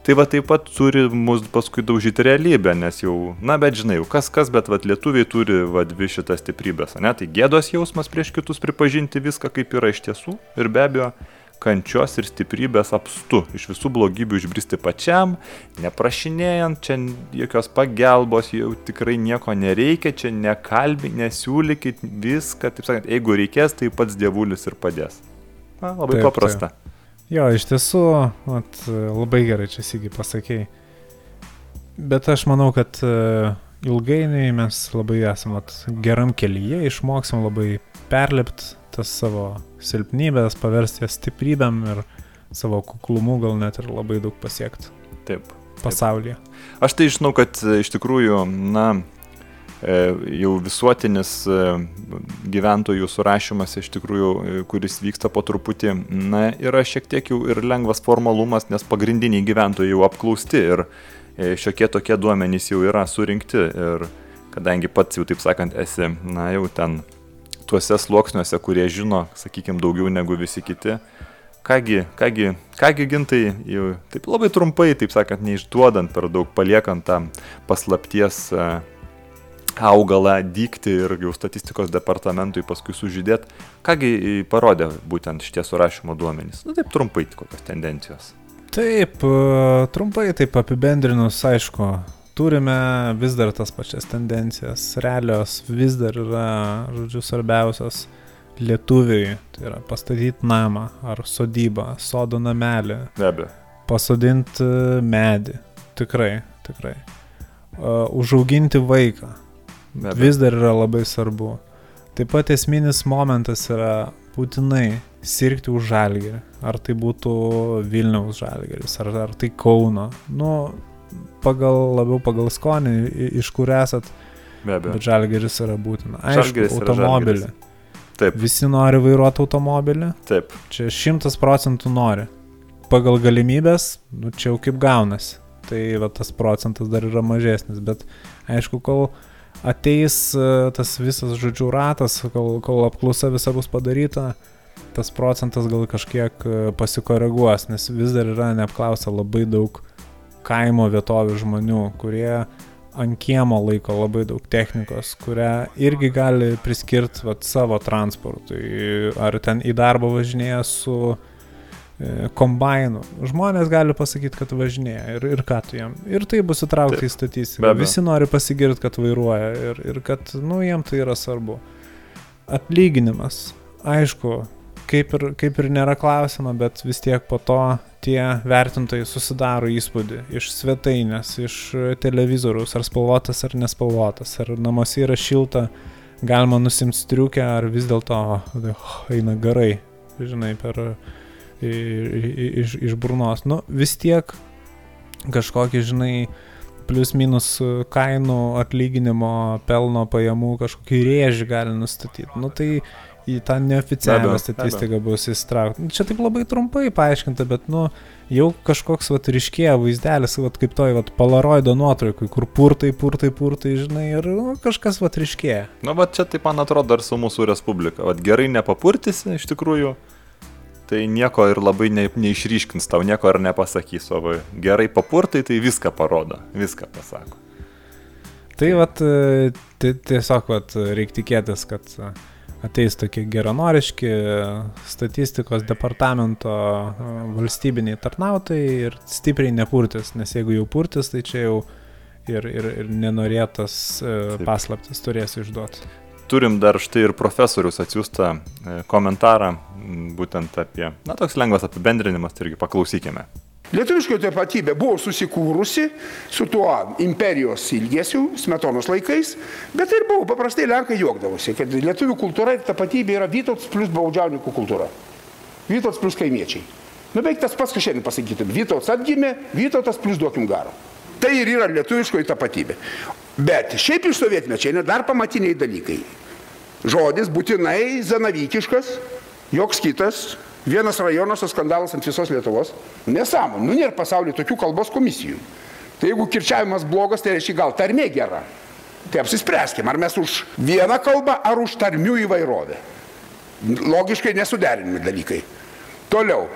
Tai va taip pat turi mus paskui daužyti realybę, nes jau, na bet žinai, jau kas kas, bet va lietuviai turi va dvi šitas stiprybės, ne? Tai gėdos jausmas prieš kitus pripažinti viską kaip yra iš tiesų ir be abejo kančios ir stiprybės apstu, iš visų blogybių išbristi pačiam, neprašinėjant, čia jokios pagalbos, jau tikrai nieko nereikia, čia nekalbi, nesiūlykit viską, taip sakant, jeigu reikės, tai pats dievulis ir padės. Na, labai taip, paprasta. Taip. Jo, iš tiesų, at, labai gerai čia sėgi pasakėjai. Bet aš manau, kad uh, ilgainiui mes labai esam at, geram kelyje, išmoksim labai perlipti tas savo silpnybės, paversti jas stiprybėm ir savo kuklumu gal net ir labai daug pasiekti. Taip. Pasaulyje. Taip. Aš tai žinau, kad iš tikrųjų, na, E, jau visuotinis e, gyventojų surašymas iš tikrųjų, e, kuris vyksta po truputį, na, yra šiek tiek jau ir lengvas formalumas, nes pagrindiniai gyventojai jau apklausti ir šiokie tokie duomenys jau yra surinkti ir kadangi pats jau taip sakant esi, na, jau ten tuose sluoksniuose, kurie žino, sakykime, daugiau negu visi kiti, Kągi, kągi, kągi gintai, jau taip labai trumpai, taip sakant, neišduodant per daug, paliekant tą paslapties augalą dykti ir jau statistikos departamentui paskui sužydėt. Kągi parodė būtent šitie surašymo duomenys? Na nu, taip trumpai, kokios tendencijos. Taip, e, trumpai taip apibendrinus, aišku, turime vis dar tas pačias tendencijas, realios vis dar yra, žodžiu, svarbiausios lietuviai, tai yra pastatyti namą ar sodybą, sodo namelį. Be abejo. Pasodinti medį, tikrai, tikrai. Uh, užauginti vaiką, vis dar yra labai svarbu. Taip pat esminis momentas yra būtinai sirgti už žalgerį. Ar tai būtų Vilniaus žalgeris, ar, ar tai Kauno. Nu, pagal, labiau pagal skonį, iš kur esat. Be abejo. Bet žalgeris yra būtina. Aišku, automobilį. Taip. Visi nori vairuoti automobilį. Taip. Čia šimtas procentų nori. Pagal galimybės, nu čia jau kaip gaunasi. Tai va, tas procentas dar yra mažesnis. Bet aišku, kol ateis e, tas visas žodžių ratas, kol, kol apklausa visa bus padaryta, tas procentas gal kažkiek e, pasikoreguos, nes vis dar yra neapklausa labai daug kaimo vietovių žmonių, kurie ant kiemo laiko labai daug technikos, kurią irgi gali priskirti vat, savo transportui. Ar ten į darbą važinėja su kombainų. Žmonės gali pasakyti, kad važinėja ir, ir ką tu jam. Ir tai bus įtraukta į statistiką. Visi nori pasigirti, kad vairuoja ir, ir kad, nu, jiem tai yra svarbu. Atlyginimas. Aišku, kaip ir, kaip ir nėra klausima, bet vis tiek po to tie vertintojai susidaro įspūdį iš svetainės, iš televizoriaus, ar spalvotas ar nespalvotas, ar namuose yra šilta, galima nusimti striukę, ar vis dėlto oh, eina gerai, žinai, per iš, iš burnos. Nu, vis tiek kažkokį, žinai, plius minus kainų atlyginimo, pelno pajamų kažkokį rėžį gali nustatyti. Nu, tai į tą neoficialią statistiką bus įstraukta. Čia taip labai trumpai paaiškinta, bet, nu, jau kažkoks, va, ryškėja vaizdelis, va, kaip toj, va, polaroido nuotraukui, kur purtai, purtai, purtai, žinai, ir nu, kažkas, va, ryškėja. Na, va, čia taip, man atrodo, dar su mūsų Respublika. Va, gerai nepapurtysi, iš tikrųjų tai nieko ir labai ne, neišryškins tau, nieko ir nepasakys, o va, gerai papurtai, tai viską parodo, viską pasako. Tai vat, tiesiog vat, reikia tikėtis, kad ateis tokie geranoriški statistikos departamento valstybiniai tarnautojai ir stipriai nepurtis, nes jeigu jau purtis, tai čia jau ir, ir, ir nenorėtas Taip. paslaptis turės išduoti turim dar štai ir profesorius atsiųstą e, komentarą, būtent apie, na, toks lengvas apibendrinimas, tai irgi paklausykime. Lietuviškoji tapatybė buvo susikūrusi su tuo imperijos ilgesiu, smetonos laikais, bet ir buvo paprastai Lenkai juokdavosi, kad lietuvių kultūra ir tapatybė yra Vytauts plus baudžiauninkų kultūra. Vytauts plus kaimiečiai. Nu, beveik tas pats, ką šiandien pasakytum. Vytauts atgimė, Vytautas plus duokim garo. Tai ir yra lietuviškoji tapatybė. Bet šiaip iš sovietmečio eina dar pamatiniai dalykai. Žodis būtinai zanavykiškas, joks kitas, vienas rajonas, skandalas ant visos Lietuvos. Nesąmonė, nu nėra pasaulyje tokių kalbos komisijų. Tai jeigu kirčiavimas blogas, tai reiškia gal tarmė gera. Tai apsispręskim, ar mes už vieną kalbą, ar už tarmių įvairovę. Logiškai nesuderinami dalykai. Toliau.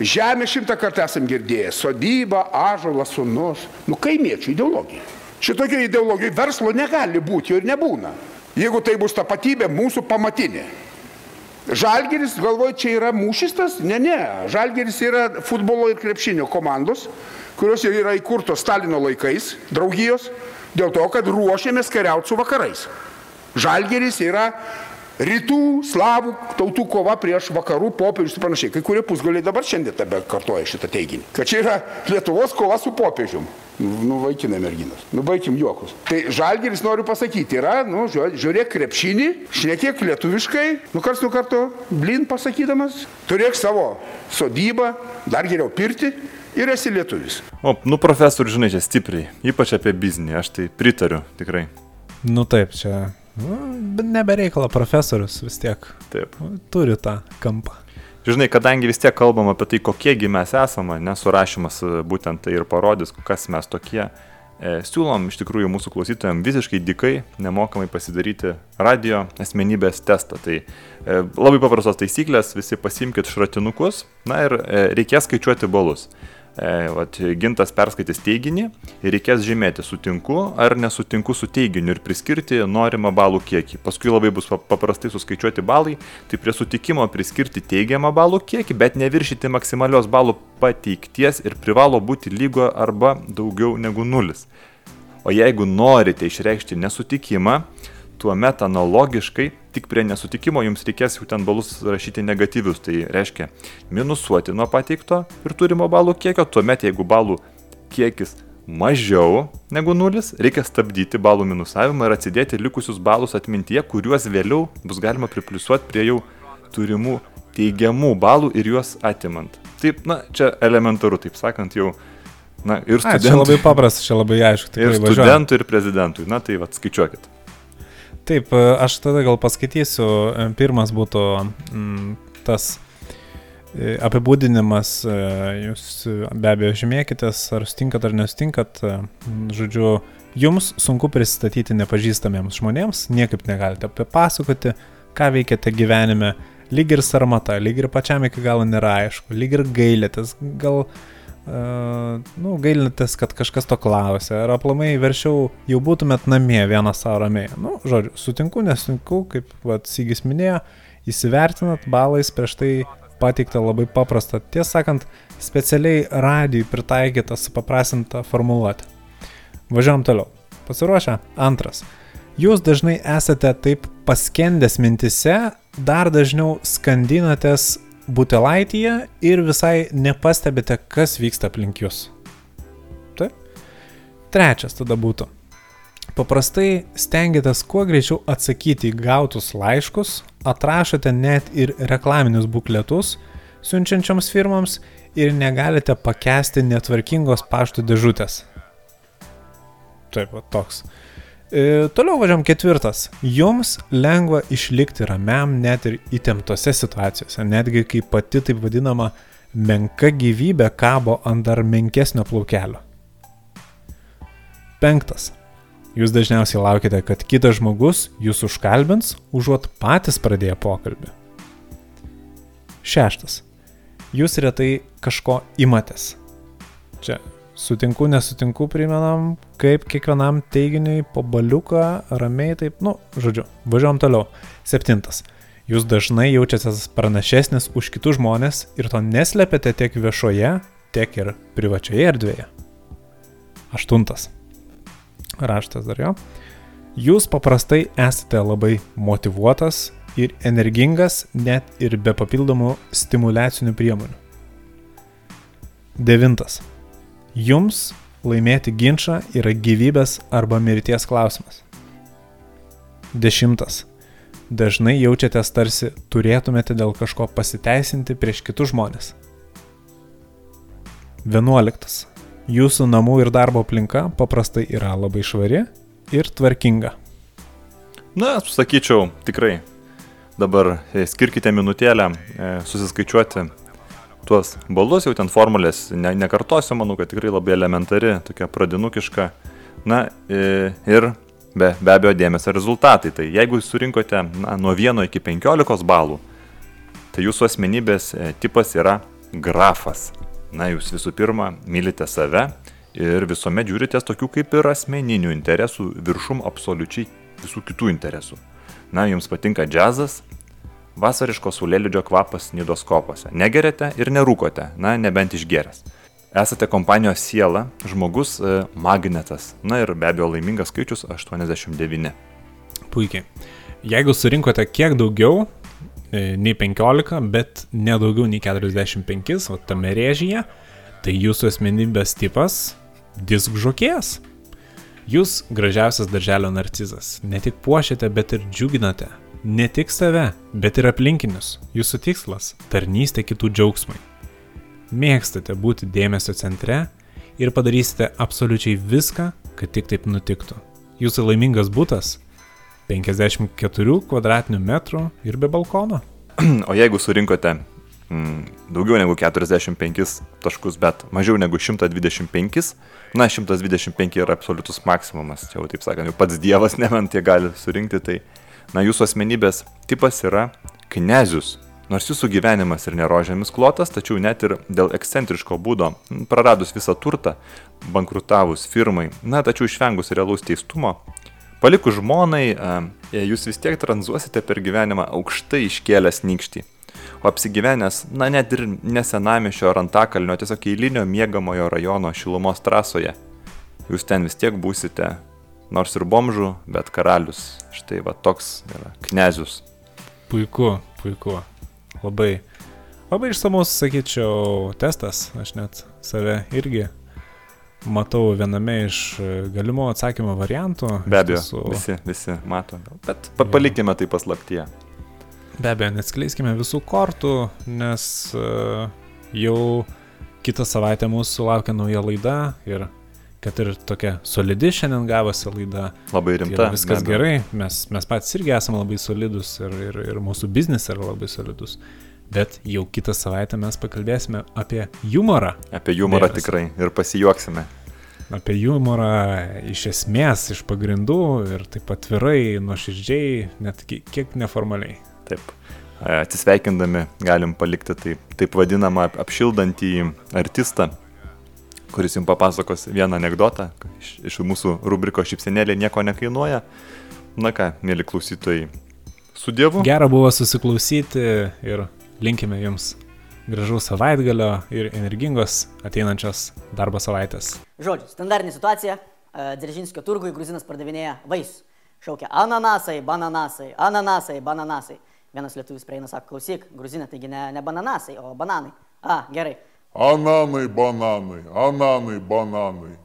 Žemė šimtą kartą esam girdėję. Sodyba, ažalas, sunus. Nu, kaimiečių ideologija. Šitokio ideologijų verslo negali būti, ir nebūna. Jeigu tai bus tapatybė mūsų pamatinė. Žalgeris, galvoju, čia yra mūšistas? Ne, ne. Žalgeris yra futbolo ir krepšinio komandos, kurios jau yra įkurtos Stalino laikais, draugijos, dėl to, kad ruošiamės kariauti su vakarais. Žalgeris yra rytų slavų tautų kova prieš vakarų popiežius ir panašiai. Kai kurie pusgaliai dabar šiandien tebe kartoja šitą teiginį. Kad čia yra Lietuvos kova su popiežium. Nu, vaikinai merginos. Nu, baigim juokus. Tai žalgeris noriu pasakyti, yra, nu, žiūrėk krepšinį, šnekėk lietuviškai, nu, kars nu kartu, blin pasakydamas, turėk savo sodybą, dar geriau pirti ir esi lietuvis. O, nu, profesorius, žinai, čia stipriai, ypač apie biznį, aš tai pritariu tikrai. Nu, taip, čia Nu, nebereikalo profesorius vis tiek. Taip. Turi tą kampą. Žinai, kadangi vis tiek kalbam apie tai, kokiegi mes esame, nesurašymas e, būtent tai ir parodys, kas mes tokie, e, siūlom iš tikrųjų mūsų klausytojams visiškai dikai, nemokamai pasidaryti radio asmenybės testą. Tai e, labai paprastos taisyklės, visi pasimkite šratinukus, na ir e, reikės skaičiuoti balus e, vat, gintas perskaitys teiginį ir reikės žymėti sutinku ar nesutinku su teiginiu ir priskirti norimą balų kiekį. Paskui labai bus paprastai suskaičiuoti balai, tai prie sutikimo priskirti teigiamą balų kiekį, bet neviršyti maksimalios balų pateikties ir privalo būti lygo arba daugiau negu nulis. O jeigu norite išreikšti nesutikimą, tuomet analogiškai tik prie nesutikimo jums reikės jau ten balus rašyti negatyvius. Tai reiškia minusuoti nuo pateikto ir turimo balų kiekio, tuomet jeigu balų kiekis mažiau negu nulis, reikia stabdyti balų minusavimą ir atsidėti likusius balus atmintyje, kuriuos vėliau bus galima pripliusuoti prie jau turimų teigiamų balų ir juos atimant. Taip, na, čia elementaru, taip sakant, jau Na, ir studentui. Čia labai paprasta, čia labai aišku. Ir studentui, ir prezidentui. Na, tai vad, skaičiuokit. Taip, e, aš tada gal paskaitysiu. E, pirmas būtų mm, tas e, apibūdinimas, jūs be abejo žymėkitės, ar sutinkat ar nesutinkat. Žodžiu, jums sunku pristatyti nepažįstamiems žmonėms, niekaip negalite papasakoti, ką veikiate gyvenime. Lyg ir sarmata, lyg ir pačiam iki galo nėra aišku, lyg ir gailėtės, gal Uh, nu, gailinatės, kad kažkas to klausia, ar aplamai verčiau jau būtumėt namie vieną savo ramiai. Nu, žodžiu, sutinku, nesutinku, kaip vat, Sygis minėjo, įsivertinat balais prieš tai pateikta labai paprasta, tiesą sakant, specialiai radijui pritaikyta supaprastinta formuluotė. Važiuojam toliau. Pasiruošę? Antras. Jūs dažnai esate taip paskendęs mintise, dar dažniau skandinatės butelaityje ir visai nepastebite, kas vyksta aplink jūs. Taip. Trečias tada būtų. Paprastai stengiatės kuo greičiau atsakyti į gautus laiškus, atrašote net ir reklaminius bukletus siunčiančioms firmoms ir negalite pakęsti netvarkingos pašto dėžutės. Taip, toks. E, toliau važiam ketvirtas. Jums lengva išlikti ramiam net ir įtemptose situacijose, netgi kai pati taip vadinama menka gyvybė kabo ant dar menkesnio plaukelio. Penktas. Jūs dažniausiai laukite, kad kitas žmogus jūs užkalbins, užuot patys pradėję pokalbį. Šeštas. Jūs retai kažko imatės. Čia sutinku, nesutinku, primenam, kaip kiekvienam teiginiui po baliuką, ramiai taip, nu, žodžiu, važiuom toliau. Septintas. Jūs dažnai jaučiatės pranašesnis už kitus žmonės ir to neslepiate tiek viešoje, tiek ir privačioje erdvėje. Aštuntas raštas dar jo. Jūs paprastai esate labai motivuotas ir energingas net ir be papildomų stimulacinių priemonių. Devintas. Jums laimėti ginčą yra gyvybės arba mirties klausimas. Dešimtas. Dažnai jaučiatės tarsi turėtumėte dėl kažko pasiteisinti prieš kitus žmonės. Vienuoliktas Jūsų namų ir darbo aplinka paprastai yra labai švari ir tvarkinga. Na, sakyčiau, tikrai. Dabar e, skirkite minutėlę e, susiskaičiuoti tuos balus, jau ten formulės ne, nekartosiu, manau, kad tikrai labai elementari, tokia pradinukiška. Na e, ir be, be abejo dėmesio rezultatai. Tai jeigu surinkote na, nuo 1 iki 15 balų, tai jūsų asmenybės tipas yra grafas. Na, jūs visų pirma mylite save ir visuomet žiūritės tokių kaip ir asmeninių interesų viršum absoliučiai visų kitų interesų. Na, jums patinka džiazas, vasariško saulėlydžio kvapas nidoskopose. Negerėte ir nerūkote, na, nebent išgeręs. Esate kompanijos siela, žmogus e, magnetas. Na ir be abejo laimingas skaičius 89. Puikiai. Jeigu surinkote kiek daugiau, E, nei 15, bet nedaugiau nei 45, o tame rėžyje, tai jūsų asmenybės tipas - disk žokėjas. Jūs gražiausias darželio narcizas. Ne tik puošiate, bet ir džiuginate. Ne tik save, bet ir aplinkinius. Jūsų tikslas - tarnystė kitų džiaugsmai. Mėgstate būti dėmesio centre ir padarysite absoliučiai viską, kad tik taip nutiktų. Jūsų laimingas būtas 54 kvadratinių metrų ir be balkono. O jeigu surinkote mm, daugiau negu 45 taškus, bet mažiau negu 125, na 125 yra absoliutus maksimumas, čia jau taip sakant, jau pats Dievas nebent tie gali surinkti, tai na jūsų asmenybės tipas yra knezius. Nors jūsų gyvenimas ir nerožėmis klotas, tačiau net ir dėl ekscentriško būdo, praradus visą turtą, bankrutavus firmai, na tačiau išvengus realaus teistumo, Palikus žmonai, jūs vis tiek tranzuosite per gyvenimą aukštai iškėlęs nykštį. O apsigyvenęs, na net ir nesenamišio ar antakalnio, tiesiog eilinio mėgamojo rajono šilumos trasoje, jūs ten vis tiek būsite, nors ir bomžų, bet karalius. Štai va toks yra knezius. Puiku, puiku. Labai, labai išsamus, sakyčiau, testas, aš net save irgi matau viename iš e, galimų atsakymo variantų. Be abejo, su... visi, visi mato, bet pa palikime tai paslaptyje. Be abejo, neatskleiskime visų kortų, nes uh, jau kitą savaitę mūsų laukia nauja laida ir kad ir tokia solidi šiandien gavosi laida. Labai tai rimta. Viskas gerai, mes, mes patys irgi esame labai solidus ir, ir, ir mūsų biznis yra labai solidus. Bet jau kitą savaitę mes pakalbėsime apie humorą. Apie humorą Dėmesį. tikrai ir pasijuoksime. Apie humorą iš esmės, iš pagrindų ir taip atvirai, nuoširdžiai, net kiek neformaliai. Taip. Atsisveikindami galim palikti taip, taip vadinamą apšildantį artistą, kuris jums papasakos vieną anegdotą iš, iš mūsų rubriko šipsenėlė nieko nekainuoja. Na ką, mėly klausytojai, su Dievu. Gera buvo susiklausyti ir linkime jums gražaus savaitgalio ir energingos ateinančios darbo savaitės. Žodžiu, standartinė situacija. e, Dzeržinskio turgui gruzinas pardavinėja vaisius. Šaukia ananasai, bananasai, ananasai, bananasai. Vienas lietuvis prieina, sako, klausyk, gruzinė, taigi ne, ne bananasai, o bananai. A, gerai. Ananai, bananai, ananai, bananai.